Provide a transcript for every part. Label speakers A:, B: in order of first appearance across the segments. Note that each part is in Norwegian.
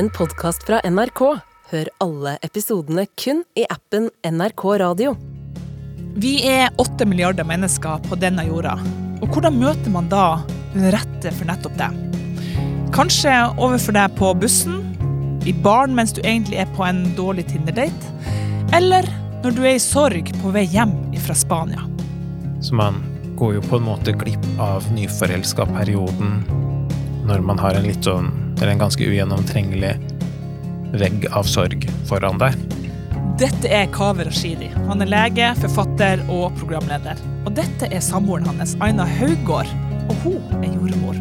A: en podkast fra NRK. Hør alle episodene kun i appen NRK Radio.
B: Vi er åtte milliarder mennesker på denne jorda. Og hvordan møter man da den rette for nettopp det? Kanskje overfor deg på bussen, i baren mens du egentlig er på en dårlig Tinder-date, eller når du er i sorg på vei hjem fra Spania.
C: Så man går jo på en måte glipp av nyforelska-perioden når man har en litt sånn, eller en ganske ugjennomtrengelig vegg av sorg foran deg.
B: Dette er Kaveh Rashidi. Han er lege, forfatter og programleder. Og dette er samboeren hans, Aina Haugård. Og hun er jordmor.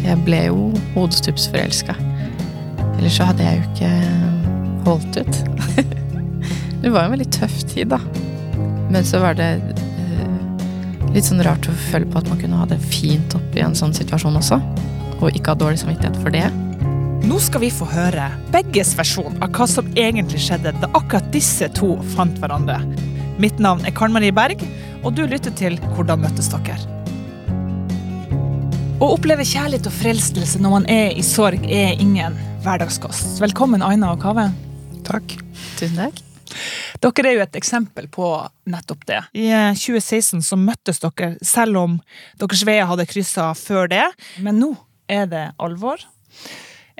D: Jeg ble jo hodestupsforelska. Ellers så hadde jeg jo ikke holdt ut. det var jo en veldig tøff tid, da. Men så var det eh, litt sånn rart å føle på at man kunne ha det fint oppi en sånn situasjon også. Og ikke ha dårlig samvittighet for det.
B: Nå skal vi få høre begges versjon av hva som egentlig skjedde da akkurat disse to fant hverandre. Mitt navn er Karen Marie Berg, og du lytter til Hvordan møttes dere? Å oppleve kjærlighet og frelstelse når man er i sorg, er ingen hverdagskost. Velkommen, Aina og Kave.
C: Takk.
D: Tusen takk.
B: Dere er jo et eksempel på nettopp det. I eh, 2016 så møttes dere, selv om deres veier hadde kryssa før det. Men nå er det alvor.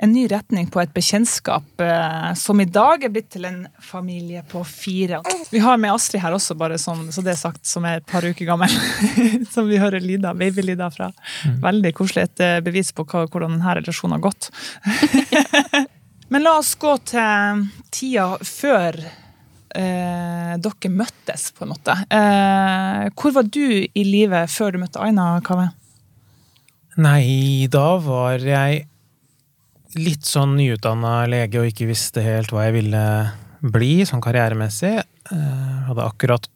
B: En ny retning på et bekjentskap eh, som i dag er blitt til en familie på fire. Vi har med Astrid her også, bare som, så det er sagt, som er et par uker gammel. som vi hører lyder, babylyder fra. Veldig koselig. Et eh, bevis på hva, hvordan denne relasjonen har gått. Men la oss gå til tida før eh, dere møttes, på en måte. Eh, hvor var du i livet før du møtte Aina Kave?
C: Nei, da var jeg litt sånn nyutdanna lege og ikke visste helt hva jeg ville bli sånn karrieremessig. Eh, hadde akkurat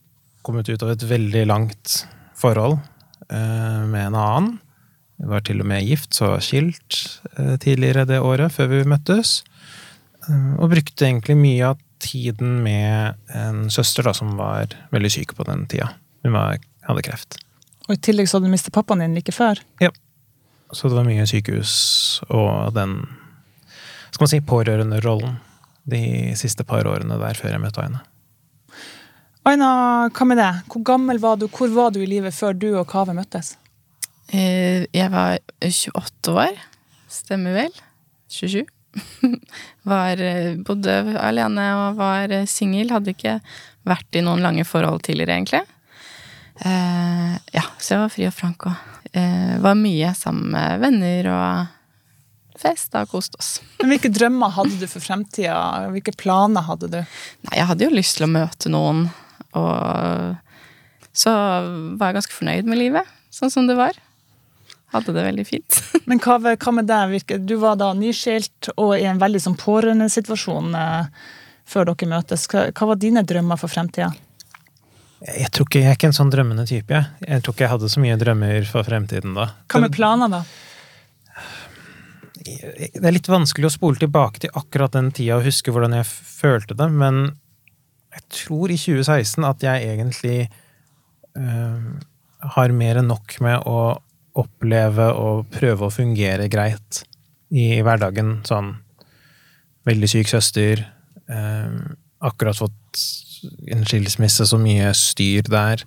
C: kommet ut av et veldig langt forhold eh, med en annen. Vi var til og med gift, så skilt eh, tidligere det året, før vi møttes. Og brukte egentlig mye av tiden med en søster da, som var veldig syk på den tida. Hun var, hadde kreft.
B: Og i tillegg så hadde du mistet pappaen din like før. Ja.
C: Så det var mye sykehus og den skal man si, pårørenderollen de siste par årene der før jeg møtte Aina.
B: Aina, hva med det? Hvor gammel var du? Hvor var du i livet før du og Kave møttes?
D: Eh, Jeg var 28 år. Stemmer vel? 27. Var, eh, bodde alene og var eh, singel. Hadde ikke vært i noen lange forhold tidligere, egentlig. Eh, ja, så jeg var fri og frank og eh, var mye sammen med venner og festa og kost oss.
B: Men Hvilke drømmer hadde du for fremtida? Hvilke planer hadde du?
D: Nei, jeg hadde jo lyst til å møte noen, og så var jeg ganske fornøyd med livet, sånn som det var. Hadde det veldig fint.
B: Men hva, hva med deg? Du var da nyskilt og i en veldig sånn pårørendesituasjon eh, før dere møtes. Hva, hva var dine drømmer for fremtida?
C: Jeg tror ikke jeg er ikke en sånn drømmende type. Jeg, jeg tror ikke jeg hadde så mye drømmer for fremtiden da.
B: Hva med planer, da?
C: Det er litt vanskelig å spole tilbake til akkurat den tida og huske hvordan jeg følte det, men jeg tror i 2016 at jeg egentlig øh, har mer enn nok med å oppleve og prøve å fungere greit i hverdagen. Sånn veldig syk søster, øh, akkurat fått en skilsmisse, så mye styr der.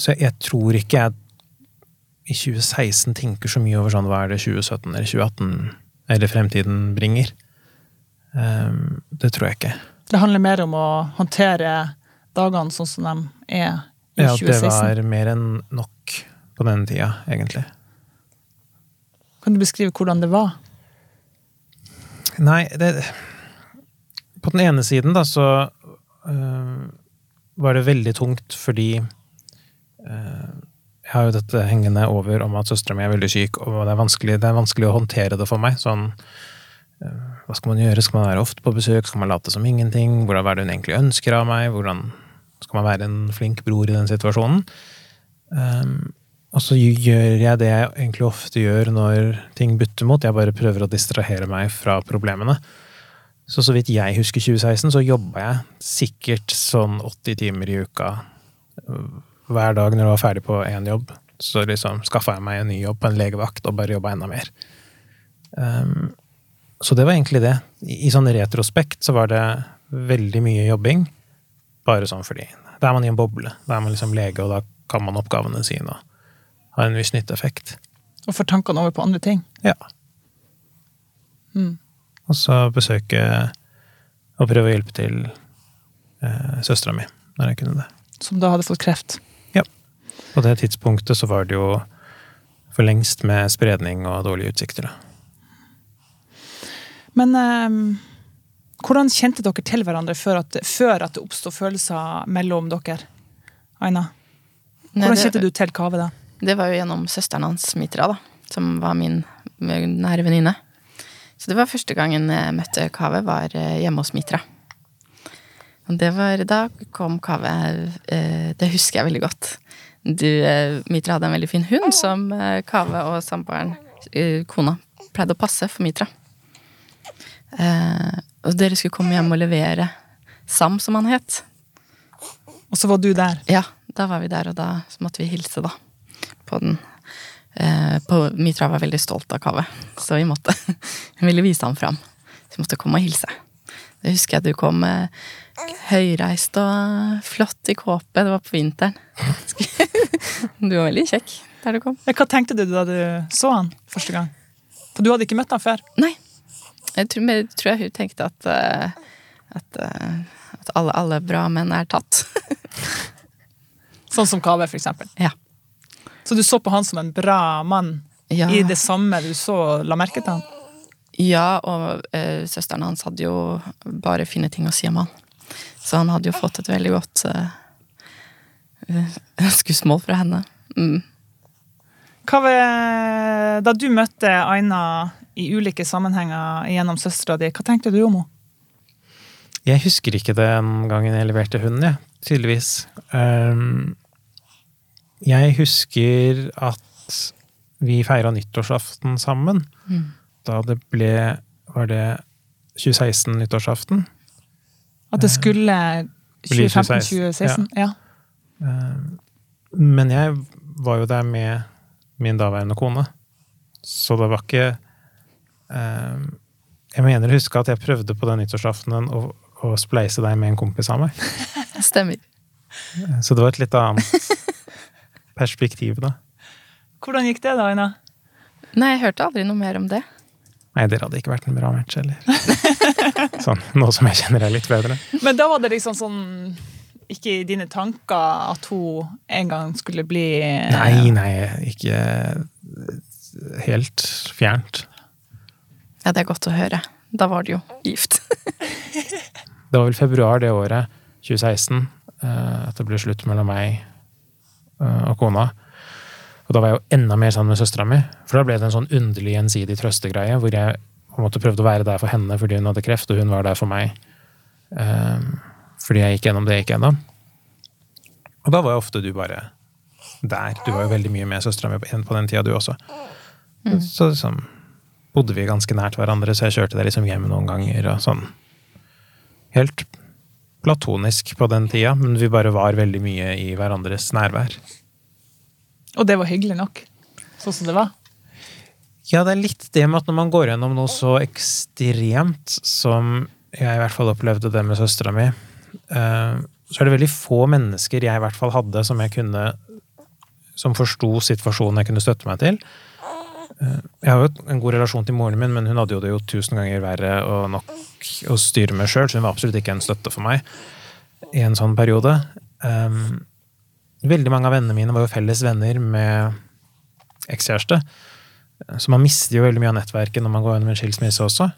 C: Så jeg tror ikke jeg i 2016 tenker så mye over sånn hva er det 2017 eller 2018 eller fremtiden bringer. Um, det tror jeg ikke.
B: Det handler mer om å håndtere dagene sånn som de er i
C: Ja, det var mer enn nok på denne tida, egentlig.
B: Kan du beskrive hvordan det var?
C: Nei, det På den ene siden, da, så øh, var det veldig tungt fordi øh, jeg har jo dette hengende over om at søstera mi er veldig syk, og det er, vanskelig, det er vanskelig å håndtere det for meg. Sånn øh, Hva skal man gjøre? Skal man være ofte på besøk? Skal man late som ingenting? Hvordan er det hun egentlig ønsker av meg? Hvordan skal man være en flink bror i den situasjonen? Um, og så gjør jeg det jeg egentlig ofte gjør når ting butter mot. Jeg bare prøver å distrahere meg fra problemene. Så så vidt jeg husker 2016, så jobba jeg sikkert sånn 80 timer i uka hver dag når jeg var ferdig på én jobb. Så liksom skaffa jeg meg en ny jobb på en legevakt og bare jobba enda mer. Um, så det var egentlig det. I, I sånn retrospekt så var det veldig mye jobbing. Bare sånn fordi Da er man i en boble. Da er man liksom lege, og da kan man oppgavene sine og har en viss nytteeffekt.
B: Og får tankene over på andre ting.
C: Ja.
B: Mm.
C: Og så besøke og prøve å hjelpe til eh, søstera mi når jeg kunne det.
B: Som da hadde fått kreft.
C: På det tidspunktet så var det jo for lengst med spredning og dårlige utsikter. da.
B: Men eh, hvordan kjente dere til hverandre før at, før at det oppsto følelser mellom dere? Aina,
D: Nei,
B: hvordan
D: det-
B: kjente du til Kave da?
D: Det var jo gjennom søsteren hans, Mitra, da, som var min nære venninne. Så det var første gangen jeg møtte Kave, var eh, hjemme hos Mitra. Og det var, da kom Kave eh, Det husker jeg veldig godt. Du, eh, Mitra hadde en veldig fin hund som eh, Kave og samboeren, eh, kona, pleide å passe for Mitra. Eh, og dere skulle komme hjem og levere Sam, som han het.
B: Og så var du der.
D: Ja, da var vi der, og da så måtte vi hilse, da. På den. Eh, på, Mitra var veldig stolt av Kave, så vi måtte Hun ville vise ham fram. Så vi måtte komme og hilse. Det husker jeg du kom høyreist og flott i kåpe. Det var på vinteren. Du var veldig kjekk der du kom.
B: Hva tenkte du da du så han første gang? For du hadde ikke møtt han før.
D: Nei. Jeg tror, jeg tror jeg hun tenkte at, eh, at, eh, at alle, alle bra menn er tatt.
B: Sånn som Kave, for eksempel.
D: Ja.
B: Så du så på han som en bra mann
D: Ja.
B: i det samme du så la merke til han?
D: Ja, og eh, søsteren hans hadde jo bare fine ting å si om han. Så han hadde jo fått et veldig godt eh, skussmål fra henne. Mm.
B: Ved, da du møtte Aina i ulike sammenhenger gjennom søstera di, hva tenkte du om henne?
C: Jeg husker ikke den gangen jeg leverte hunden, jeg. Tydeligvis. Um, jeg husker at vi feira nyttårsaften sammen.
D: Mm.
C: Da det ble Var det 2016 nyttårsaften?
B: At det skulle 2015-2016? Ja.
C: Um, men jeg var jo der med min daværende kone, så det var ikke um, Jeg mener å huske at jeg prøvde på den nyttårsaftenen å, å spleise deg med en kompis av meg.
D: Stemmer.
C: Så det var et litt annet perspektiv, da.
B: Hvordan gikk det, da, Aina?
D: Nei, jeg hørte aldri noe mer om det.
C: Nei, dere hadde ikke vært en bra match heller. Sånn, nå som jeg kjenner deg litt bedre.
B: Men da var det liksom sånn Ikke i dine tanker at hun en gang skulle bli
C: Nei, nei, ikke helt fjernt.
D: Ja, det er godt å høre. Da var det jo gift.
C: Det var vel februar det året, 2016, eh, at det ble slutt mellom meg eh, og kona. Og da var jeg jo enda mer sammen med søstera mi, for da ble det en sånn underlig gjensidig trøstegreie, hvor jeg på en måte prøvde å være der for henne fordi hun hadde kreft, og hun var der for meg eh, fordi jeg gikk gjennom det jeg gikk gjennom. Og da var jo ofte du bare der. Du var jo veldig mye med søstera mi på på den tida, du også. Så liksom bodde vi ganske nært hverandre, så jeg kjørte deg liksom hjem noen ganger og sånn helt platonisk på den tida, men vi bare var veldig mye i hverandres nærvær.
B: Og det var hyggelig nok, sånn som det var.
C: Ja, det er litt det med at når man går gjennom noe så ekstremt som jeg i hvert fall opplevde det med søstera mi, så er det veldig få mennesker jeg i hvert fall hadde som jeg kunne som forsto situasjonen jeg kunne støtte meg til. Eh, Jeg har jo en god relasjon til moren min, men hun hadde jo det jo tusen ganger verre og nok å styre med sjøl, så hun var absolutt ikke en støtte for meg i en sånn periode. Um, veldig mange av vennene mine var jo felles venner med ekskjæreste. Så man mister jo veldig mye av nettverket når man går gjennom en skilsmisse også.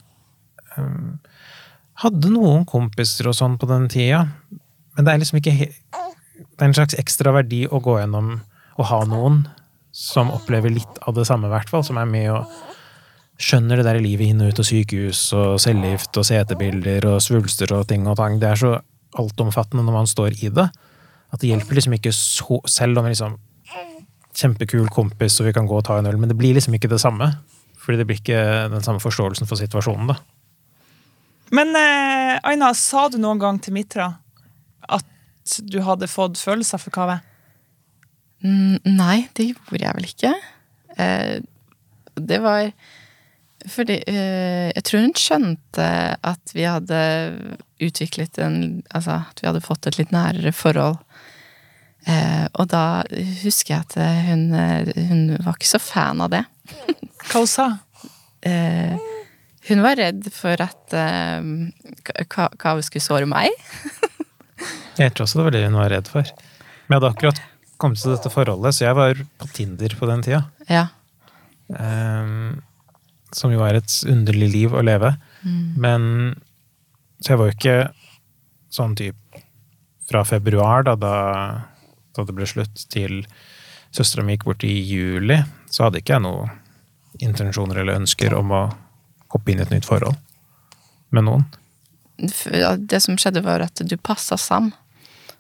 C: Hadde noen kompiser og sånn på den tida, men det er liksom ikke Det er en slags ekstra verdi å gå gjennom og ha noen som opplever litt av det samme, i hvert fall. Som er med og skjønner det der livet inn og ut og sykehus og cellegift og CT-bilder og svulster og ting og tang. Det er så altomfattende når man står i det, at det hjelper liksom ikke så Selv om liksom Kjempekul kompis, og vi kan gå og ta en øl, men det blir liksom ikke det samme. Fordi det blir ikke den samme forståelsen for situasjonen, da.
B: Men eh, Aina, sa du noen gang til Mitra at du hadde fått følelser for Kave?
D: Mm, nei, det gjorde jeg vel ikke. Eh, det var Fordi eh, jeg tror hun skjønte at vi hadde utviklet en Altså at vi hadde fått et litt nærere forhold. Eh, og da husker jeg at hun, eh, hun var ikke så fan av det.
B: Hva hun sa
D: Eh, hun var redd for at hva, hva hun skulle såre meg.
C: Jeg tror også det var det hun var redd for. Men jeg hadde akkurat kommet til dette forholdet, så jeg var på Tinder på den tida.
D: Ja.
C: Um, som jo er et underlig liv å leve. Men Så jeg var jo ikke sånn typ fra februar, da, da, da det ble slutt, til søstera mi gikk bort i juli, så hadde ikke jeg noen intensjoner eller ønsker om å hoppe inn i et nytt forhold med noen.
D: Det som skjedde, var at du passa Sam.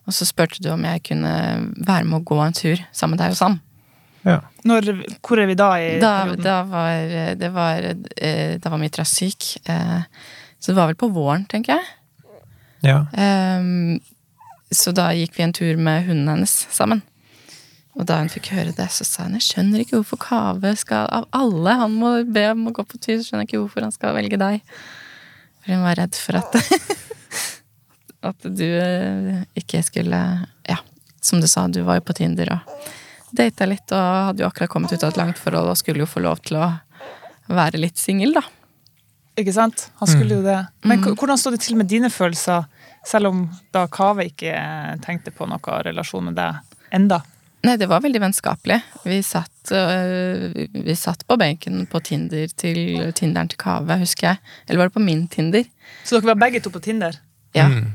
D: Og så spurte du om jeg kunne være med å gå en tur sammen med deg og Sam.
C: Ja.
B: Når, Hvor er vi da i
D: Da,
B: perioden?
D: da var, det var, eh, da var Mitra syk. eh, Så det var vel på våren, tenker jeg.
C: ja.
D: Ehm, Så da gikk vi en tur med hunden hennes sammen. Og da hun fikk høre det, så sa hun jeg skjønner ikke hvorfor Kave skal Av alle han må be om å gå på tur, skjønner jeg ikke hvorfor han skal velge deg. For hun var redd for at At du eh, ikke skulle Ja, som du sa, du var jo på Tinder og data litt og hadde jo akkurat kommet ut av et langt forhold og skulle jo få lov til å være litt singel, da.
B: Ikke sant? Han skulle jo det. Men hvordan sto det til med dine følelser, selv om da Kave ikke tenkte på noe relasjon med deg enda?
D: Nei, det var veldig vennskapelig. Vi satt, øh, vi satt på benken på Tinder til Tinderen til Kave, husker jeg. Eller var det på min Tinder?
B: Så dere var begge to på Tinder?
D: Ja.
C: Mm.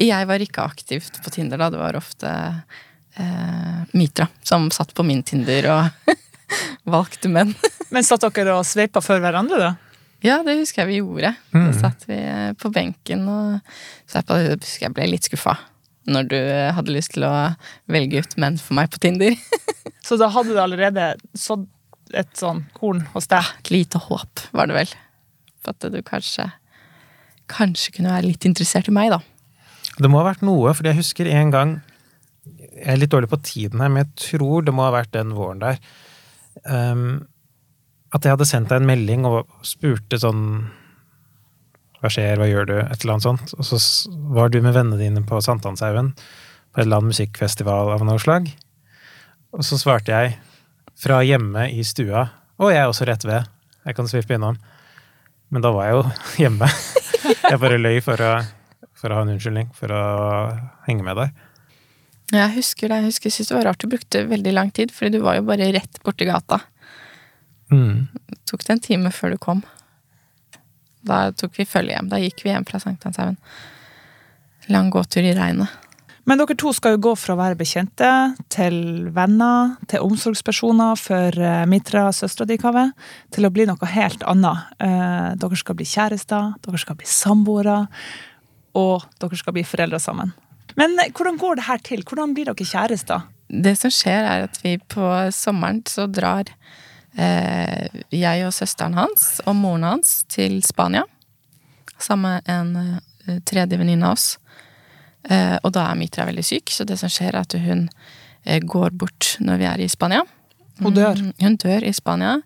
D: Jeg var ikke aktivt på Tinder da. Det var ofte eh, Mitra som satt på min Tinder og valgte menn.
B: Men satt dere og sveipa for hverandre, da?
D: Ja, det husker jeg vi gjorde.
C: Mm.
D: Da satt vi eh, på benken og så jeg, på, jeg husker jeg ble litt skuffa når du hadde lyst til å velge ut menn for meg på Tinder.
B: Så da hadde du allerede sådd et sånn korn hos deg?
D: Et lite håp, var det vel. For at du kanskje Kanskje kunne være litt interessert i meg, da.
C: Det må ha vært noe, for jeg husker en gang Jeg er litt dårlig på tiden her, men jeg tror det må ha vært den våren der. Um, at jeg hadde sendt deg en melding og spurte sånn Hva skjer, hva gjør du? Et eller annet sånt. Og så var du med vennene dine på Sankthanshaugen på et eller annet musikkfestival av noe slag. Og så svarte jeg fra hjemme i stua Å, jeg er også rett ved. Jeg kan svippe innom. Men da var jeg jo hjemme. Jeg bare løy for å, for å ha en unnskyldning for å henge med deg.
D: Jeg husker det. Jeg husker, synes det var rart du brukte veldig lang tid, fordi du var jo bare rett borti gata.
C: Mm.
D: Det tok det en time før du kom. Da tok vi følge hjem. Da gikk vi hjem fra Sankthanshaugen. Lang gåtur i regnet.
B: Men dere to skal jo gå fra å være bekjente til venner, til omsorgspersoner for eh, Mitra, søstera di, Kaveh, til å bli noe helt annet. Eh, Dere skal bli kjærester, dere skal bli samboere, og dere skal bli foreldre sammen. Men eh, hvordan går det her til? Hvordan blir dere kjærester?
D: Det som skjer, er at vi på sommeren så drar jeg og søsteren hans og moren hans til Spania. Sammen med en eh, tredje venninne av oss. Eh, og da er Mitra veldig syk, så det som skjer, er at hun eh, går bort når vi er i Spania.
B: Hun dør.
D: Mm, hun dør i Spania.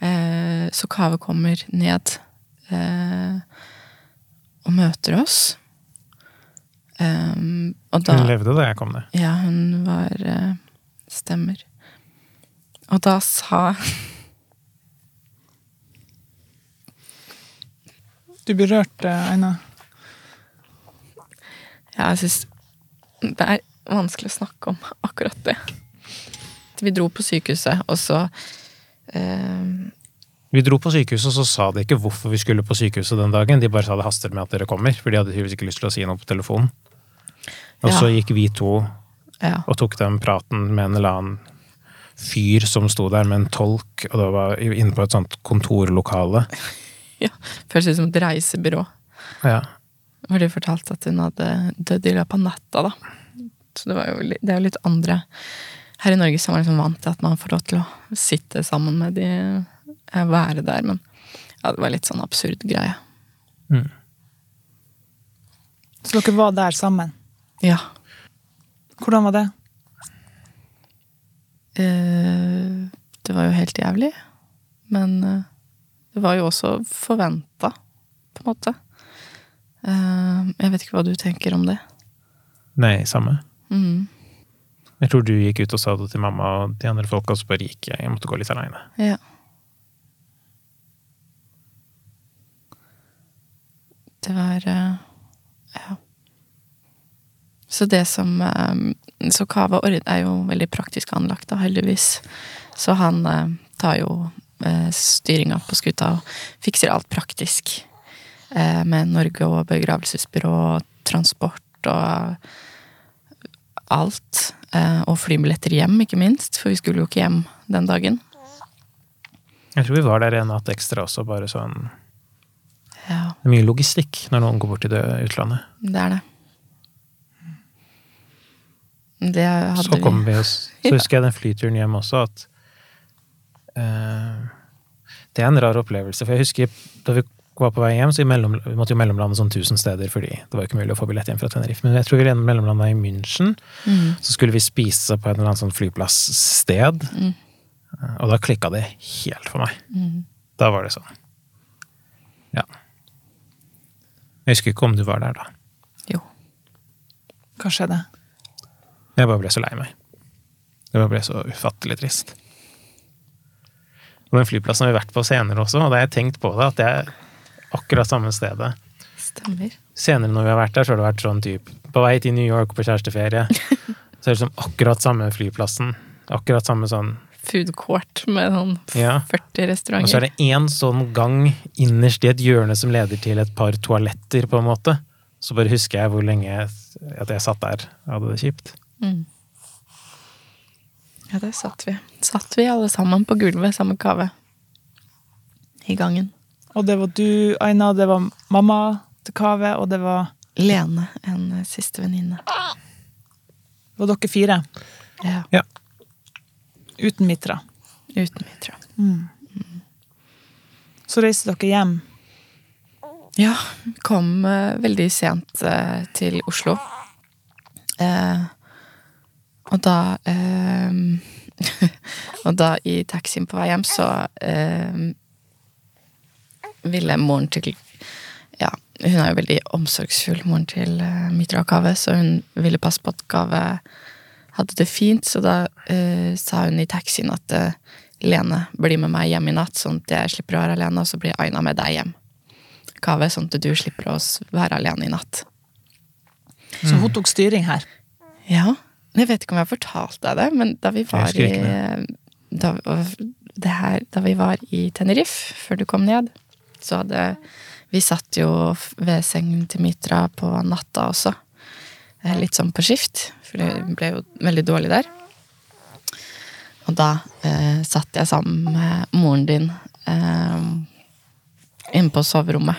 D: Eh, så Kave kommer ned eh, og møter oss. Og da
C: Hun levde da jeg kom ned.
D: ja, hun var eh, Stemmer. Og da sa
B: Du blir rørt, Aina.
D: Ja, jeg syns det er vanskelig å snakke om akkurat det. Vi dro på sykehuset, og så eh,
C: Vi dro på sykehuset, og så sa de ikke hvorfor vi skulle på sykehuset den dagen. De bare sa det haster med at dere kommer, for de hadde tydeligvis ikke lyst til å si noe på telefonen. Og
D: Ja.
C: så gikk vi to
D: Ja.
C: og tok den praten med en eller annen fyr som sto der med en tolk, og det var inne på et sånt kontorlokale.
D: ja. Føles ut som et reisebyrå.
C: Ja.
D: Hvor de fortalte at hun hadde dødd i løpet av natta, da. Så det, var jo, det er jo litt andre Her i Norge så er man liksom vant til at man får lov til å sitte sammen med de, eh, være der, men ja, det var litt sånn absurd greie.
C: Mm.
B: Så dere var der sammen.
D: Ja.
B: Hvordan var det?
D: Eh, det var jo helt jævlig. Men eh, Det var jo også forventa, på en måte. Eh, jeg vet ikke hva du tenker om det.
C: Nei, samme.
D: Mm.
C: Jeg tror du gikk ut og sa det til mamma, og de andre folka, og så bare gikk jeg. Jeg måtte gå litt aleine.
D: Ja. Det var Ja. Så det som eh, Så Kava Ord er jo veldig praktisk anlagt, da, heldigvis. Så han eh, tar jo eh, styringa på skuta og fikser alt praktisk. Med Norge og begravelsesbyrå, transport og alt. Og flybilletter hjem, ikke minst, for vi skulle jo ikke hjem den dagen.
C: Jeg tror vi var der en natt ekstra også, bare sånn
D: Ja,
C: Det er mye logistikk når noen går bort til det utlandet.
D: det er det. Det
C: Så kom
D: vi.
C: oss Så husker jeg den flyturen hjem også, at uh, Det er en rar opplevelse. For jeg husker da vi var på vei hjem, så i mellom, vi måtte jo mellomlande sånn tusen steder, fordi det var ikke mulig å få billett hjem fra Tenerife. Men jeg tror vi mellomlanda i München.
D: Mm.
C: Så skulle vi spise på et eller annet sånn flyplasssted.
D: Mm.
C: Eh, Og da klikka det helt for meg.
D: Mm.
C: Da var det sånn. Ja. Jeg husker ikke om du var der da.
D: Jo.
B: Kanskje skjedde?
C: Jeg bare ble så lei meg. Det bare ble så ufattelig trist. Og den flyplassen har vi vært på senere også, og da har jeg tenkt på det, at det er akkurat samme stedet.
D: Stemmer.
C: Senere når vi har vært der, så har det vært sånn typ på vei til New York på kjæresteferie. Så er det som akkurat samme flyplassen. Akkurat samme sånn
D: Food court med sånn
C: Ja.
D: 40
C: Og så er det én sånn gang innerst i et hjørne som leder til et par toaletter, på en måte. Så bare husker jeg hvor lenge at jeg satt der og hadde det kjipt.
D: Mm. Ja, der satt vi. Satt vi alle sammen på gulvet sammen med Kave. I gangen.
B: Og det var du, Aina, det var mamma til Kave, og det var,
D: Lene, en eh, siste venninne.
B: det var dere fire.
D: Ja.
C: Ja.
B: Uten Mitra.
D: Uten Mitra.
B: Så reiste dere hjem.
D: Ja, kom uh, veldig sent uh, til Oslo. Eh, og da eh, Og da i taxien på vei hjem, så eh, ville moren til Ja, hun er jo veldig omsorgsfull, moren til eh, Mitra og Kave, så hun ville passe på at Kave hadde det fint, så da eh, sa hun i taxien at eh, Lene bli med meg hjem i natt, sånn at jeg slipper å være alene, og så blir Aina med deg hjem. Kave, sånn at du slipper å være alene i natt.
B: Så hun tok styring her.
D: Ja, jeg vet ikke om jeg har fortalt deg det, men da vi var i
C: ikke
D: da, det her, da vi var i Tenerife, før du kom ned, så hadde Vi satt jo ved sengen til Mitra på natta også. Eh, Litt sånn på skift, for det ble jo veldig dårlig der. Og da eh, satt jeg sammen med moren din eh, inne på soverommet.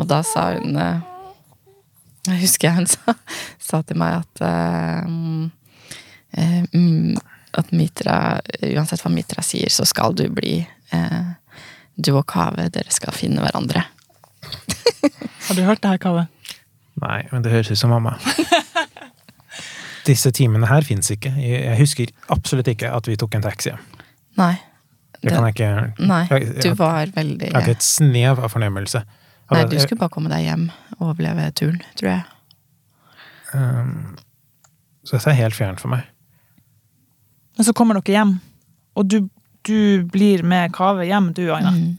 D: Og da sa hun eh, Jeg husker hun sa, sa til meg at uh, eh, mm, At Mitra, uansett hva Mitra sier, så skal du bli uh, Du og Kave, dere skal finne hverandre.
B: Har du hørt det her, Kave?
C: Nei, men det høres ut som mamma. Disse timene her fins ikke. Jeg husker absolutt ikke at vi tok en taxi.
D: Nei.
C: Det kan jeg ikke
D: Nei, du var veldig
C: jeg har ikke et snev av fornemmelse.
D: Nei, du skulle bare komme deg hjem og overleve turen, tror jeg.
C: Um, så dette er helt fjernt for meg.
B: Men så kommer dere hjem, og du, du blir med Kave hjem, du, Aina.
D: Mm.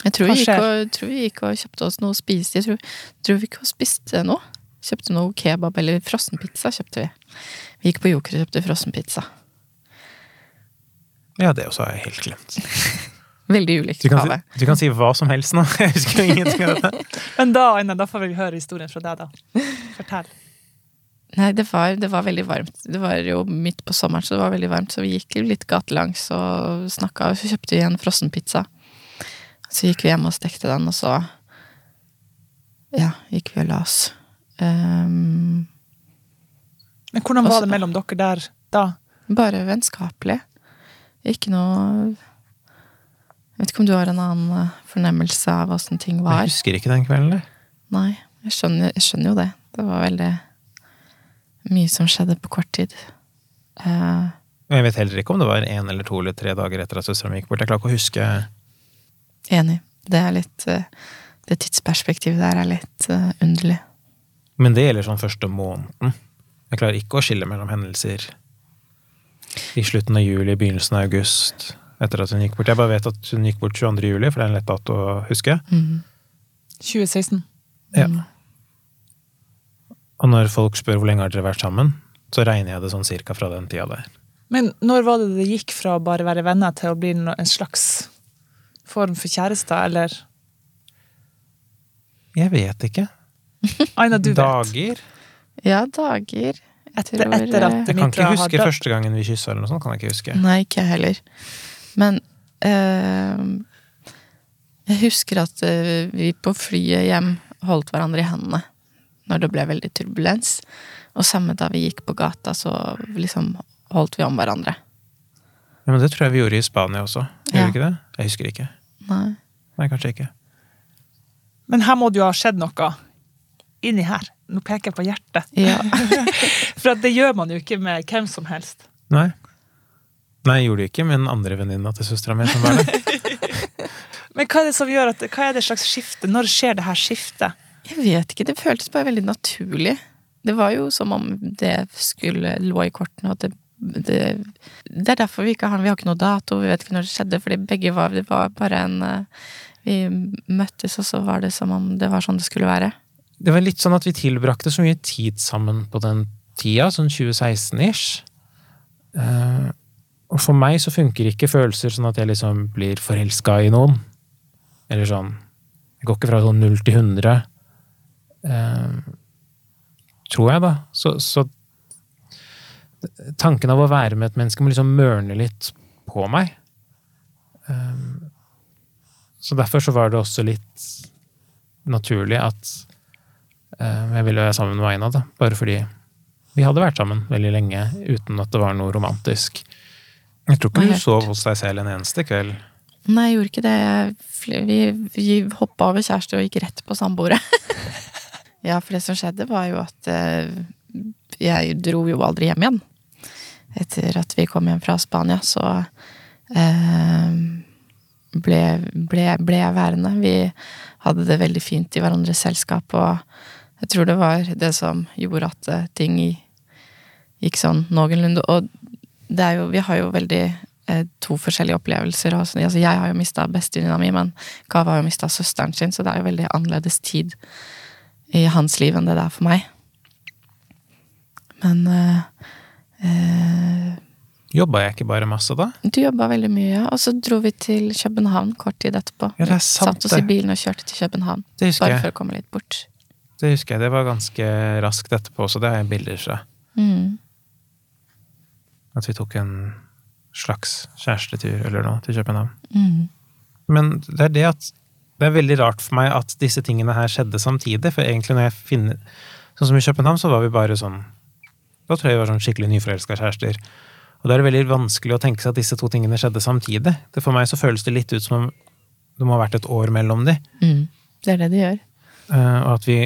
D: Jeg tror vi, gikk og, tror vi gikk og kjøpte oss noe å spise. Jeg tror, tror vi ikke spiste noe. Kjøpte noe kebab eller frossenpizza. kjøpte Vi Vi gikk på Joker og kjøpte frossenpizza.
C: Ja, det også har jeg helt glemt.
D: Veldig ulikt
C: Du kan, si, du kan si hva som helst nå. Jeg husker jo ingenting av dette.
B: Men da, Aina, da får vi høre historien fra deg, da. Fortell.
D: Nei, det var, det var veldig varmt. Det var jo midt på sommeren, så det var veldig varmt. Så vi gikk litt gatelangs og snakka, og så kjøpte vi en frossenpizza. Så gikk vi hjem og stekte den, og så Ja, gikk vi og la oss. Um,
B: Men hvordan
D: Også-
B: var det mellom dere der da?
D: bare vennskapelig. Ikke noe Jeg vet ikke om du har en annen eh, fornemmelse av åssen ting var?
C: Jeg husker ikke den kvelden. det.
D: Nei, jeg skjønner, jeg skjønner jo det. Det var veldig mye som skjedde på kort tid.
C: Uh, Jeg vet heller ikke om det var én eller to eller tre dager etter at søstera mi gikk bort. Jeg klarer ikke å huske
D: Enig. Det er litt eh, Det tidsperspektivet der er litt underlig.
C: Men det gjelder sånn første måneden. Jeg klarer ikke å skille mellom hendelser i slutten av juli, begynnelsen av august, etter at hun gikk bort. Jeg bare vet at hun gikk bort 22. juli, for det er en lett dato å huske.
D: Mm.
B: 2016.
C: Ja. Og når folk spør hvor lenge har dere vært sammen, så regner jeg det sånn cirka fra den tida der.
B: Men når var det det gikk fra å bare være venner til å bli en slags form for kjærester, eller
C: Jeg vet ikke.
B: Aina, du vet.
C: Dager?
D: Ja, dager. Jeg
B: Etter, etter at
D: eh,
C: Jeg kan ikke huske første gangen vi kyssa eller noe sånt. kan jeg ikke huske.
D: Nei, ikke jeg heller. Men øh, jeg husker at eh, vi på flyet hjem holdt hverandre i hendene når det ble veldig turbulens. Og samme da vi gikk på gata, så liksom holdt vi om hverandre.
C: Ja, men det tror jeg vi gjorde i Spania også. Gjorde
D: Ja.
C: vi ikke det? Jeg husker ikke.
D: Nei.
C: Nei, kanskje ikke.
B: Men her må det jo ha skjedd noe inni her. Nå peker jeg på hjertet.
D: Ja.
B: For at det gjør man jo ikke med hvem som helst.
C: Nei. Nei, jeg gjorde det ikke med den andre venninna til søstera mi som var der.
B: Men hva er det som gjør at, hva er det slags skifte? Når skjer det her skiftet?
D: Jeg vet ikke, det føltes bare veldig naturlig. Det var jo som om det skulle lå i kortene, og det, det Det er derfor vi ikke har Vi har ikke noe dato, vi vet ikke når det skjedde, fordi begge var Det var bare en eh, Vi møttes, og så var det som om det var sånn det skulle være.
C: Det var litt sånn at vi tilbrakte så mye tid sammen på den tida, sånn 2016-ish. Eh, og for meg så funker ikke følelser sånn at jeg liksom blir forelska i noen. Eller sånn Jeg går ikke fra sånn null til hundre. Eh, tror jeg, da. Så, så tanken av å være med et menneske må liksom mørne litt på meg. Eh, så derfor så var det også litt naturlig at eh, jeg ville være sammen med Aina, da. Bare fordi vi hadde vært sammen veldig lenge uten at det var noe romantisk. Jeg tror ikke du
D: helt.
C: sov hos deg selv en eneste kveld.
D: Nei, jeg gjorde ikke det. Vi, vi hoppa over kjæreste og gikk rett på samboere. ja, for det som skjedde, var jo at eh, jeg dro jo aldri hjem igjen. Etter at vi kom hjem fra Spania, så eh, ble, ble, ble jeg værende. Vi hadde det veldig fint i hverandres selskap, og jeg tror det var det som gjorde at eh, ting gikk sånn noenlunde. Og jo, vi har jo veldig eh, to forskjellige opplevelser. Altså, jeg har jo mista bestevenninna mi, men Kava har jo mista søsteren sin, så det er jo veldig annerledes tid i hans liv enn det det er for meg. Men eh, eh,
C: Jobba jeg ikke bare masse da?
D: du jobba veldig mye, ja. og så dro vi til København kort tid etterpå.
C: Ja, det er sant,
D: Satt oss i bilen og kjørte til København, bare
C: jeg.
D: for å komme litt bort.
C: Det husker jeg. Det var ganske raskt etterpå, så det har jeg bilder fra.
D: Mm.
C: At vi tok en slags kjærestetur eller noe til København.
D: Mm.
C: Men det er det at det er veldig rart for meg at disse tingene her skjedde samtidig, for egentlig når jeg finner Sånn som i København, så var vi bare sånn Da tror jeg vi var sånn skikkelig nyforelska kjærester. Og da er det veldig vanskelig å tenke seg at disse to tingene skjedde samtidig. Det For meg så føles det litt ut som om det må ha vært et år mellom de.
D: Mm. Det er det det gjør.
C: Eh, og at vi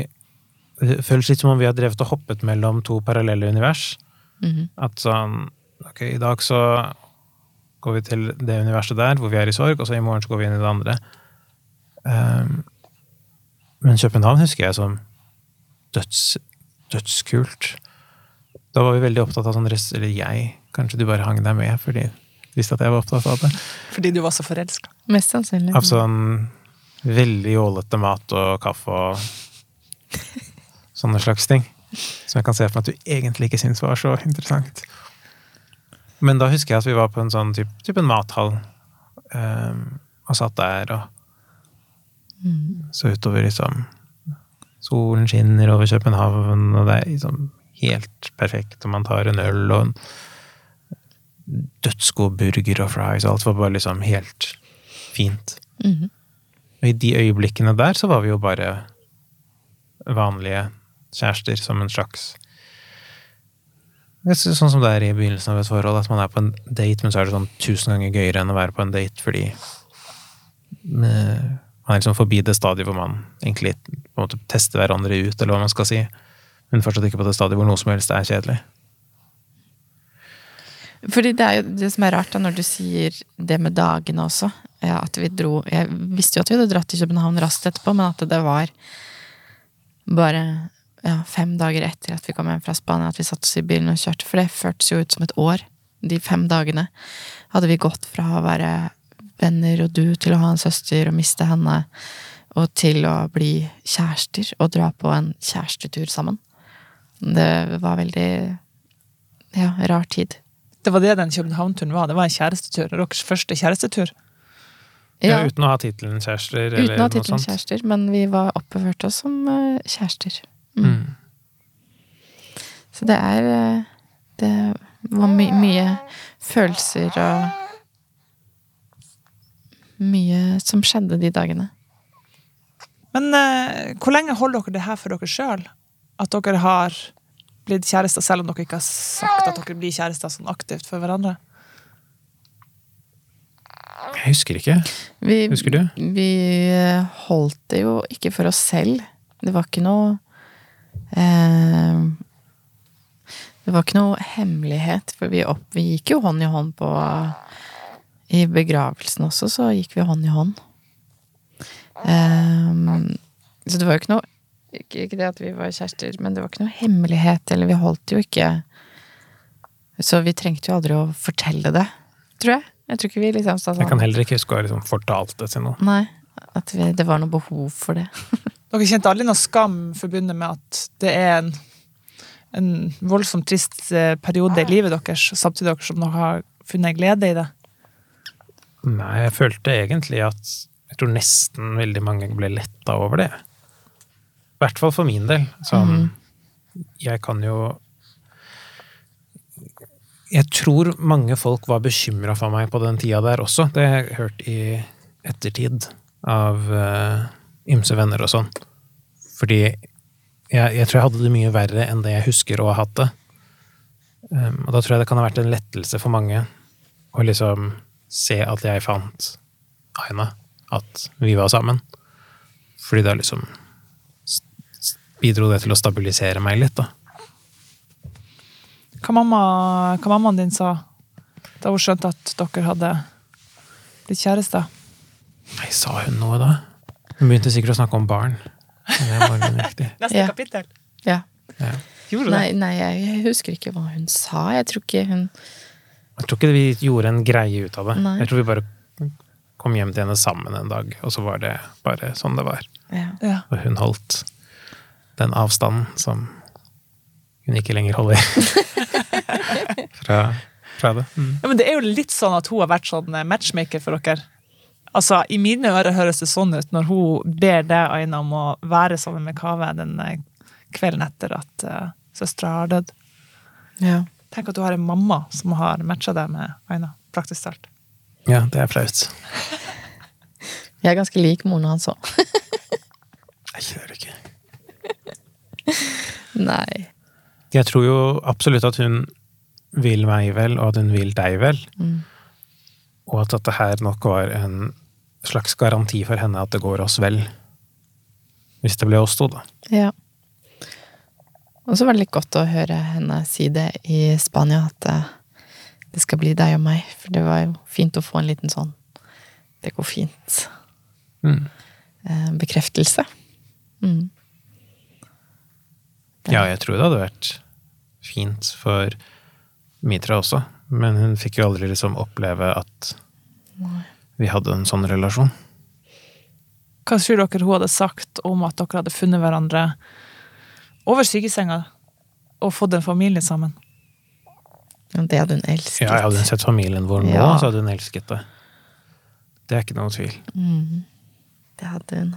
C: Det føles litt som om vi har drevet og hoppet mellom to parallelle univers.
D: Mm.
C: At sånn Ok, i dag så går vi til det universet der hvor vi er i sorg, og så i morgen så går vi inn i det andre. Um, men København husker jeg som døds, dødskult. Da var vi veldig opptatt av sånn rest Eller jeg, kanskje du bare hang deg med fordi du visste at jeg var opptatt av det.
B: Fordi du var så forelska.
D: Mest sannsynlig.
C: Av sånn veldig jålete mat og kaffe og sånne slags ting. Som jeg kan se for meg at du egentlig ikke syns var så interessant. Men da husker jeg at vi var på en sånn type, type en mathall, um, og satt der og så utover liksom Solen skinner over København, og det er liksom helt perfekt, og man tar en øl og en dødsgod burger og fries, og alt var bare liksom helt fint.
D: Mm.
C: Og i de øyeblikkene der så var vi jo bare vanlige kjærester som en slags Sånn som det er i begynnelsen av et forhold, at man er på en date, men så er det sånn tusen ganger gøyere enn å være på en date fordi eh, man er liksom forbi det stadiet hvor man egentlig på måte tester hverandre ut, eller hva man skal si. Men fortsatt ikke på det stadiet hvor noe som helst er kjedelig.
D: Fordi det er jo det som er rart da, når du sier det med dagene også. at vi dro Jeg visste jo at vi hadde dratt til København raskt etterpå, men at det var bare ja, fem dager etter at vi kom hjem fra Spania, at vi satte oss i bilen og kjørte. For det føltes jo ut som et år. De fem dagene hadde vi gått fra å være venner og du til å ha en søster og miste henne, og til å bli kjærester og dra på en kjærestetur sammen. Det var veldig ja, rar tid.
B: Det var det den København-turen var. Det var en kjærestetur. Deres første kjærestetur.
C: Ja, uten å ha tittelen kjærester, eller
D: uten å ha tittelen kjærester, men vi var oppført oss som eh, kjærester. Mm.
C: Mm.
D: Så det er eh, Det var my mye følelser og Mye som skjedde de dagene.
B: Men eh, hvor lenge holder dere det her for dere sjøl? At dere har blitt kjærester, selv om dere ikke har sagt at dere blir kjærester sånn aktivt for hverandre?
C: Jeg husker ikke.
D: Vi,
C: Husker du?
D: Vi eh, holdt det jo ikke for oss selv. Det var ikke noe Det var ikke noe hemmelighet, for vi, opp, vi gikk jo hånd i hånd på I begravelsen også, så gikk vi hånd i hånd. Um, så det var jo ikke noe ikke, ikke det at vi var kjærester, men det var ikke noe hemmelighet, eller vi holdt jo ikke Så vi trengte jo aldri å fortelle det, tror jeg. Jeg tror ikke vi liksom sa
C: Jeg
D: sånn
C: kan heller ikke huske å ha liksom fortalt det til noen.
D: Nei, at vi, det var noe behov for det.
B: Dere kjente aldri noe skam forbundet med at det er en, en voldsomt trist eh, periode i livet deres, samtidig dere som dere har funnet glede i det?
C: Nei, jeg følte egentlig at Jeg tror nesten veldig mange ble letta over det. I hvert fall for min del. Sånn Jeg kan jo Jeg tror mange folk var bekymra for meg på den tida der også. Det har jeg hørt i ettertid av uh, ymse venner og sånn. Fordi jeg, jeg tror jeg hadde det mye verre enn det jeg husker å ha hatt det. Um, og da tror jeg det kan ha vært en lettelse for mange å liksom se at jeg fant Aina. At vi var sammen. Fordi da liksom bidro det til å stabilisere meg litt, da.
B: Hva, mamma, hva mammaen din sa da hun skjønte at dere hadde blitt kjærester?
C: Nei, sa hun noe da? Hun begynte sikkert å snakke om barn.
B: Neste
D: Ja.
B: kapittel.
D: Ja.
C: Ja.
D: Nei, nei, jeg husker ikke hva hun sa. Jeg tror ikke hun
C: Jeg tror ikke vi gjorde en greie ut av det.
D: Nei.
C: Jeg tror vi bare kom hjem til henne sammen en dag, og så var det bare sånn det var.
D: ja.
B: Ja.
C: Og hun holdt den avstanden som hun ikke lenger holder fra, fra det. Mm.
B: Ja, men det er jo litt sånn at hun har vært sånn matchmaker for dere. Altså, I mine ører høres det sånn ut når hun ber deg, Aina, om å være sammen med Kaveh den eh, kvelden etter at uh, søstera har dødd.
D: ja.
B: Tenk at du har en mamma som har matcha deg med Aina. Praktisk talt.
C: Ja, det er flaut.
D: Jeg er ganske lik moren hans òg.
C: Nei, det er ikke.
D: Nei.
C: Jeg tror jo absolutt at hun vil meg vel, og at hun vil deg vel.
D: Mm.
C: Og at dette her nok var en slags garanti for henne at det går oss vel. Hvis det ble oss to, da.
D: Ja. Og så var det litt godt å høre henne si det i Spania, at eh, det skal bli deg og meg. For det var jo fint å få en liten sånn Det går fint.
C: Mm.
D: Eh, bekreftelse. Mm.
C: Ja, jeg tror det hadde vært fint for Mitra også. Men hun fikk jo aldri liksom oppleve at vi hadde en sånn relasjon.
B: Hva tror dere hun hadde sagt om at dere hadde funnet hverandre over sykesenga og fått en familie sammen?
D: Det hadde hun elsket.
C: Ja, hadde hun sett familien vår nå,
D: Ja.
C: så hadde hun elsket det. Det er ikke noen tvil.
D: Mm. Det hadde hun.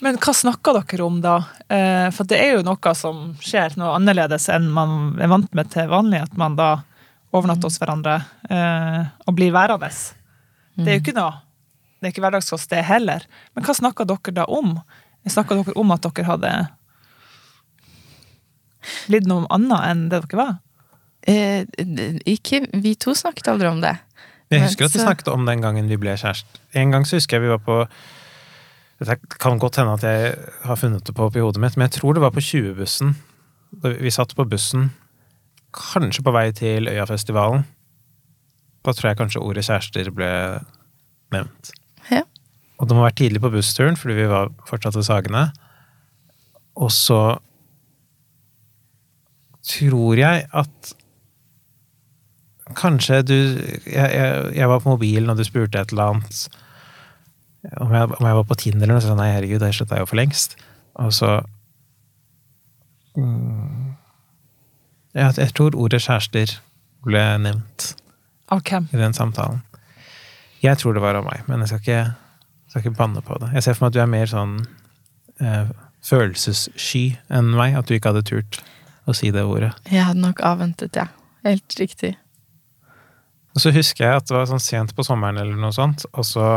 B: Men hva snakker dere om da? Eh, For det er jo noe som skjer, noe annerledes enn man er vant med til vanlig. At man da overnatter hos hverandre eh, og blir værende. Det er jo ikke noe Det er ikke hverdagskost, det heller. Men hva snakka dere da om? Snakka dere om at dere hadde blitt noe annet enn det dere var?
D: Eh, ikke Vi to snakket aldri om det.
C: Jeg husker at vi snakket om den gangen vi ble kjærester. En gang så husker jeg vi var på Dette kan godt hende at jeg har funnet det på oppi hodet mitt, men jeg tror det var på 20-bussen. Vi satt på bussen, kanskje på vei til Øyafestivalen. Da tror jeg kanskje ordet kjærester ble nevnt.
D: Ja.
C: Og det må være tidlig på bussturen, fordi vi var fortsatt ved Sagene. Og så tror jeg at Kanskje du jeg, jeg, jeg var på mobilen, og du spurte et eller annet om jeg, om jeg var på Tinder eller noe, så sa nei, herregud, det slutta jeg jo for lengst. Og så mm, ja, Jeg tror ordet kjærester ble nevnt
B: Av hvem?
C: i den samtalen. Jeg tror det var av meg, men jeg skal ikke, skal ikke banne på det. Jeg ser for meg at du er mer sånn eh, følelsessky enn meg, at du ikke hadde turt å si det ordet.
D: Jeg hadde nok avventet, ja. Helt riktig.
C: Og så husker jeg at det var sånn sent på sommeren eller noe sånt, og så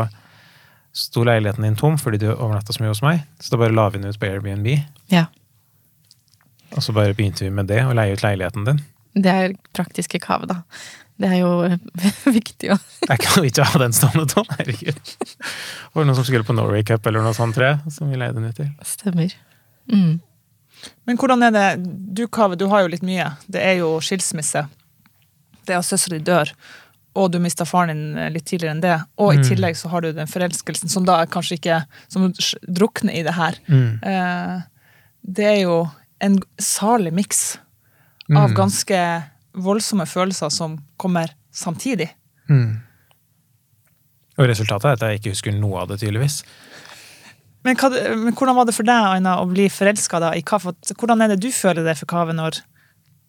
C: sto leiligheten din tom fordi du overnatta så mye hos meg, så da bare la vi den ut på Airbnb.
D: Ja.
C: Og så bare begynte vi med det, å leie ut leiligheten din.
D: Det er praktiske krav, da. Det er jo viktig å
C: kan jo ikke i ha den stående tom, herregud. Var det noen som skulle på Norway Cup eller noe sånt, tre, som vi leide den ut til?
D: Stemmer. Mm.
B: Men hvordan er det Du, Kave, du har jo litt mye. Det er jo skilsmisse. Det er at søstera di dør, og du mista faren din litt tidligere enn det. Og i
C: Mm.
B: tillegg så har du den forelskelsen som da kanskje ikke Som drukner i det her.
C: Mm.
B: Eh, det er jo en salig miks av
C: Mm.
B: ganske voldsomme følelser som kommer samtidig.
C: Mm. Og resultatet er at jeg ikke husker noe av det, tydeligvis.
B: Men, hva, men hvordan var det for deg, Aina, å bli forelska i Kave? Hvordan er det du føler det for Kave når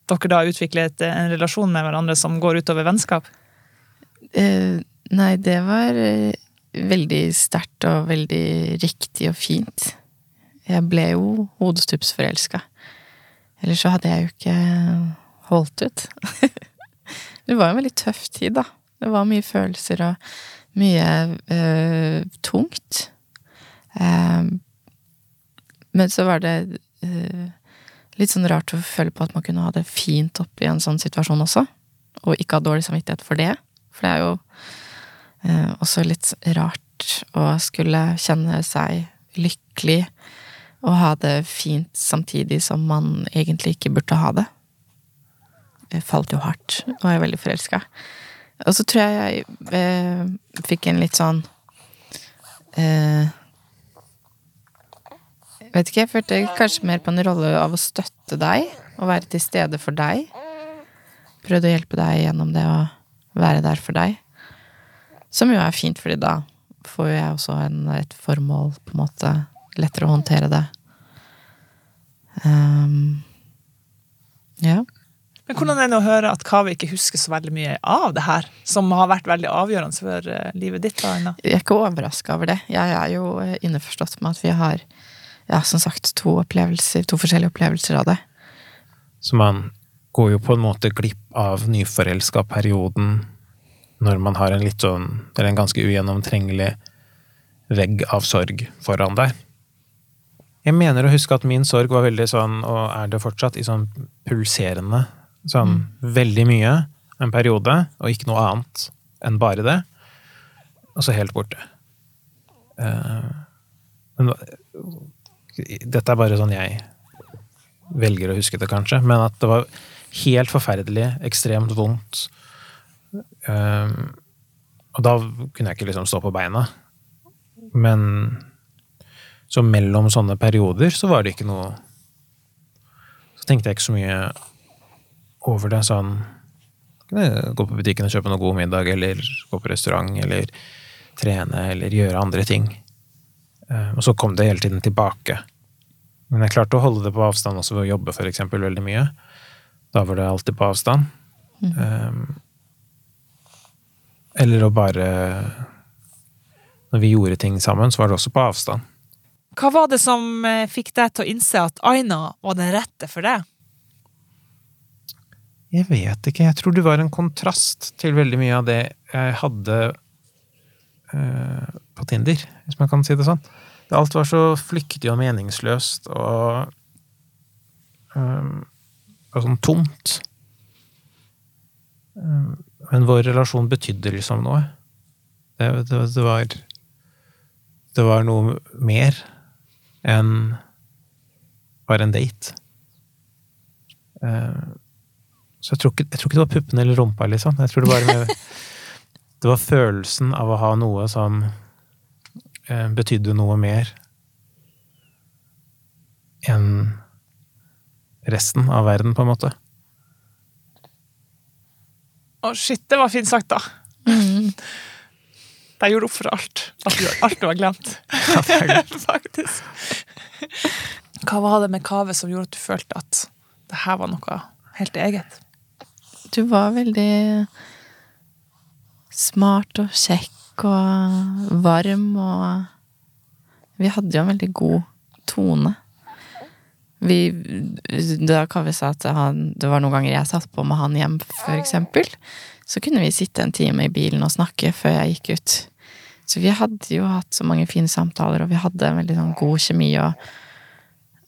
B: dere da utvikler et, en relasjon med hverandre som går utover vennskap?
D: Uh, nei, det var eh, veldig sterkt og veldig riktig og fint. Jeg ble jo hodestupsforelska. Ellers så hadde jeg jo ikke holdt ut. det var en veldig tøff tid, da. Det var mye følelser og mye øh, tungt. Um, men så var det øh, litt sånn rart å føle på at man kunne ha det fint oppi en sånn situasjon også. Og ikke ha dårlig samvittighet for det. For det er jo øh, også litt rart å skulle kjenne seg lykkelig og ha det fint samtidig som man egentlig ikke burde ha det. Jeg falt jo hardt, og jeg er veldig forelska. Og så tror jeg jeg eh, fikk en litt sånn eh, vet ikke, jeg følte kanskje mer på en rolle av å støtte deg, og være til stede for deg. Prøvde å hjelpe deg gjennom det å være der for deg. Som jo er fint, fordi da får jo jeg også en, et formål, på en måte. Lettere å håndtere det. Ehm, ja.
B: Men hvordan er det å høre at Kave ikke husker så veldig mye av det her, som har vært veldig avgjørende for eh, livet ditt? da, Aina?
D: Jeg er ikke overraska over det. Jeg er jo eh, innforstått med at vi har, ja, som sagt, to opplevelser, to forskjellige opplevelser av det.
C: Så man går jo på en måte glipp av nyforelska-perioden når man har en litt sånn, eller en ganske ugjennomtrengelig vegg av sorg foran deg. Jeg mener å huske at min sorg var veldig sånn, og er det fortsatt, i sånn pulserende. Sånn veldig mye en periode, og ikke noe annet enn bare det. Og så helt borte. Uh, men dette er bare sånn jeg velger å huske det, kanskje. Men at det var helt forferdelig, ekstremt vondt. Um, og da kunne jeg ikke liksom stå på beina. Men så mellom sånne perioder så var det ikke noe Så tenkte jeg ikke så mye over det. Sånn kunne Gå på butikken og kjøpe noe god middag, eller gå på restaurant, eller trene, eller gjøre andre ting. Um, og så kom det hele tiden tilbake. Men jeg klarte å holde det på avstand også ved å jobbe, for eksempel, veldig mye. Da var det alltid på avstand. Um, eller å bare Når vi gjorde ting sammen, så var det også på avstand.
B: Hva var det som eh, fikk deg til å innse at Aina var den rette for deg?
C: Jeg vet ikke. Jeg tror det var en kontrast til veldig mye av det jeg hadde uh, på Tinder, hvis man kan si det sånn. Alt var så flyktig og meningsløst og um, og sånn tomt. Um, men vår relasjon betydde liksom noe. Det, det, det var Det var noe mer enn bare en date. Uh, så jeg tror, ikke, jeg tror ikke det var puppene eller rumpa, liksom. Jeg tror det var med, Det var følelsen av å ha noe som eh, betydde noe mer enn resten av verden, på en måte.
B: Å, shit, det var fint sagt, da.
D: Mm.
B: De gjorde opp for alt. Alt, alt du har glemt. Faktisk. Hva var det med Kave som gjorde at du følte at det her var noe helt eget?
D: Du var veldig smart og kjekk og varm og Vi hadde jo en veldig god tone. Vi, da Kaveh sa at han, det var noen ganger jeg satt på med han hjem, for eksempel, så kunne vi sitte en time i bilen og snakke før jeg gikk ut. Så vi hadde jo hatt så mange fine samtaler, og vi hadde en veldig sånn god kjemi. og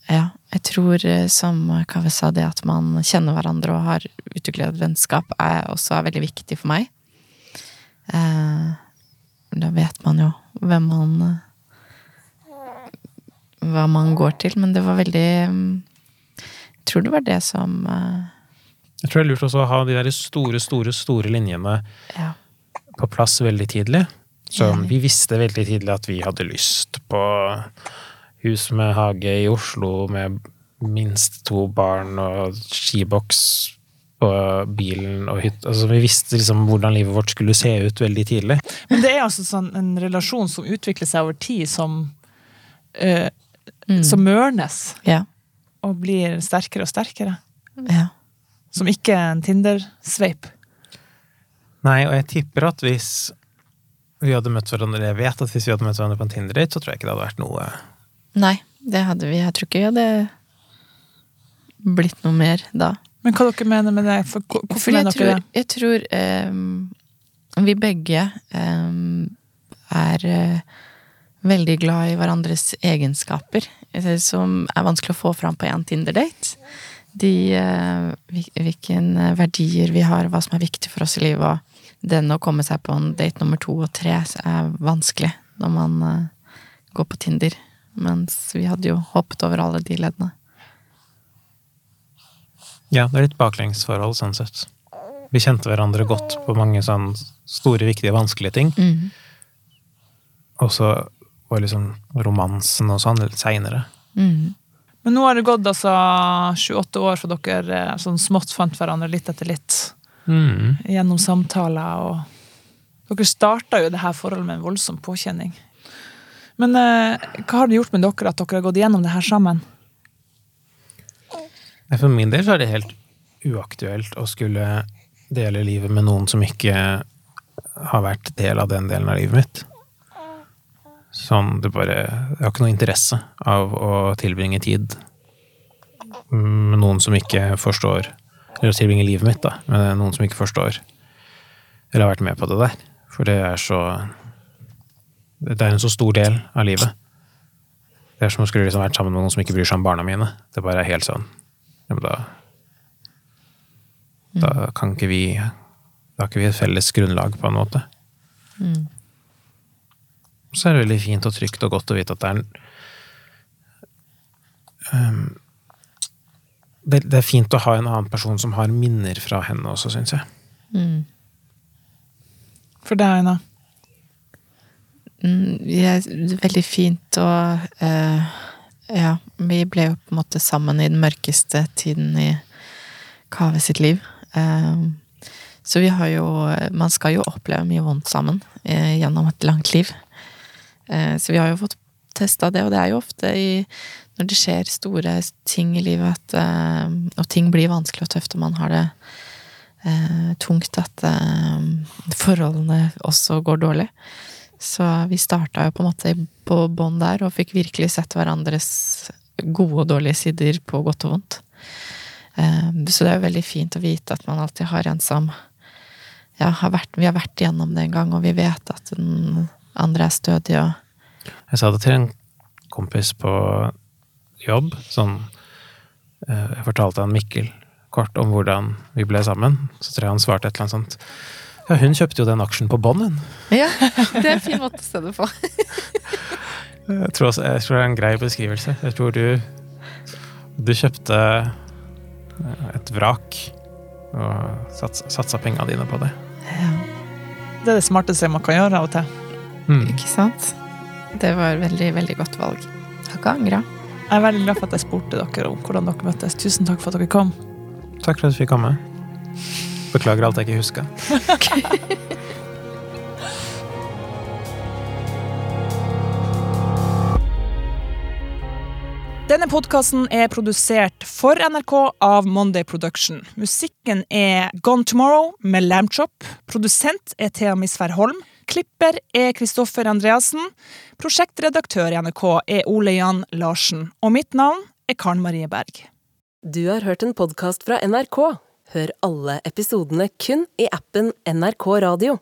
D: ja, jeg tror eh, som Kaveh sa, det at man kjenner hverandre og har utviklet et vennskap, er også veldig viktig for meg. Eh, da vet man jo hvem man eh, Hva man går til, men det var veldig mm, Jeg tror det var det som eh,
C: Jeg tror det er lurt også å ha de der store, store, store linjene
D: Ja.
C: på plass veldig tidlig. Så vi visste veldig tidlig at vi hadde lyst på hus med hage i Oslo med minst to barn og skiboks og bilen og hytta Altså, vi visste liksom hvordan livet vårt skulle se ut veldig tidlig.
B: Men det er altså sånn en relasjon som utvikler seg over tid, som, eh,
D: mm,
B: som mørnes
D: Ja.
B: og blir sterkere og sterkere.
D: ja.
B: Som ikke er en Tinder-sveip.
C: Nei, og jeg tipper at hvis vi hadde møtt hverandre, jeg vet at hvis vi hadde møtt hverandre på en Tinder-date, så tror jeg ikke det hadde vært noe
D: Nei, det hadde vi. Jeg tror ikke vi hadde blitt noe mer da.
B: Men hva dere mener med det? For, hvorfor mener
D: tror,
B: dere det?
D: jeg tror um, vi begge um, er eh, veldig glad i hverandres egenskaper, eh, som er vanskelig å få fram på en Tinder-date. De, eh, hvil- hvilken eh, verdier vi har, hva som er viktig for oss i livet. Og den å komme seg på en date nummer to og tre er vanskelig når man går på Tinder. Mens vi hadde jo hoppet over alle de leddene.
C: Ja, det er litt baklengsforhold sånn sett. Vi kjente hverandre godt på mange sånn store, viktige, vanskelige ting.
D: Mm.
C: Og så var liksom romansen og sånn litt seinere.
D: Mm.
B: Men nå har det gått altså 28 år for dere eh, sånn smått fant hverandre litt etter litt.
C: Mm.
B: Gjennom samtaler og Dere starta jo det her forholdet med en voldsom påkjenning. Men eh, hva har det gjort med dere at dere har gått gjennom det her sammen?
C: For min del så er det helt uaktuelt å skulle dele livet med noen som ikke har vært del av den delen av livet mitt. Sånn, det bare Jeg har ikke noe interesse av å tilbringe tid med noen som ikke forstår Eller å tilbringe livet mitt, da, med noen som ikke forstår eller har vært med på det der. For det er så Det er en så stor del av livet. Det er som å skulle liksom vært sammen med noen som ikke bryr seg om barna mine. Det bare er helt sånn ja, men da Da kan ikke vi Da har ikke vi et felles grunnlag, på en måte.
D: Mm.
C: Så er det veldig fint og trygt og godt å vite at det er en Ehm, det, det er fint å ha en annen person som har minner fra henne også, syns jeg.
D: Mm.
B: For deg, Aina?
D: Mm, Det er veldig fint å uh, Ja, vi ble jo på en måte sammen i den mørkeste tiden i Kave sitt liv. Eh, så vi har jo Man skal jo oppleve mye vondt sammen eh, gjennom et langt liv. Eh, så vi har jo fått testa det, og det er jo ofte i når det skjer store ting i livet, at, eh, og ting blir vanskelig og tøft, og man har det eh, tungt, at eh, forholdene også går dårlig. Så vi starta jo på en måte på bånn der, og fikk virkelig sett hverandres gode og dårlige sider på godt og vondt. Eh, Så det er jo veldig fint å vite at man alltid har en som ja, har vært, vi har vært igjennom det en gang, og vi vet at den andre er stødig og
C: Jeg sa det til en kompis på jobb. Sånn eh, Jeg fortalte han Mikkel kort om hvordan vi ble sammen. Så tror jeg han svarte et eller annet sånt. Ja, hun kjøpte jo den aksjen på bånn, hun.
D: Ja, det er en fin måte å se det på.
C: Jeg tror, også, jeg tror det er en grei beskrivelse. Jeg tror du Du kjøpte eh, et vrak og sats, satsa penga dine på det.
D: Ja.
B: Det er det smarteste man kan gjøre av og til.
C: Mm.
D: Ikke sant? Det var veldig, veldig godt valg. Har ikke angra.
B: Jeg er veldig glad for at jeg spurte dere om hvordan dere møttes. Tusen takk for at dere kom.
C: Takk for at du fikk komme. Beklager alt jeg ikke huska.
B: Denne podkasten er produsert for NRK av Monday Production. Musikken er Gone Tomorrow med Lambchop. Produsent er Thea Misvær Holm. Klipper er Kristoffer Andreassen. Prosjektredaktør i NRK er Ole Jan Larsen. Og mitt navn er Karen Marie Berg.
A: Du har hørt en podkast fra NRK. Hør alle episodene kun i appen NRK Radio.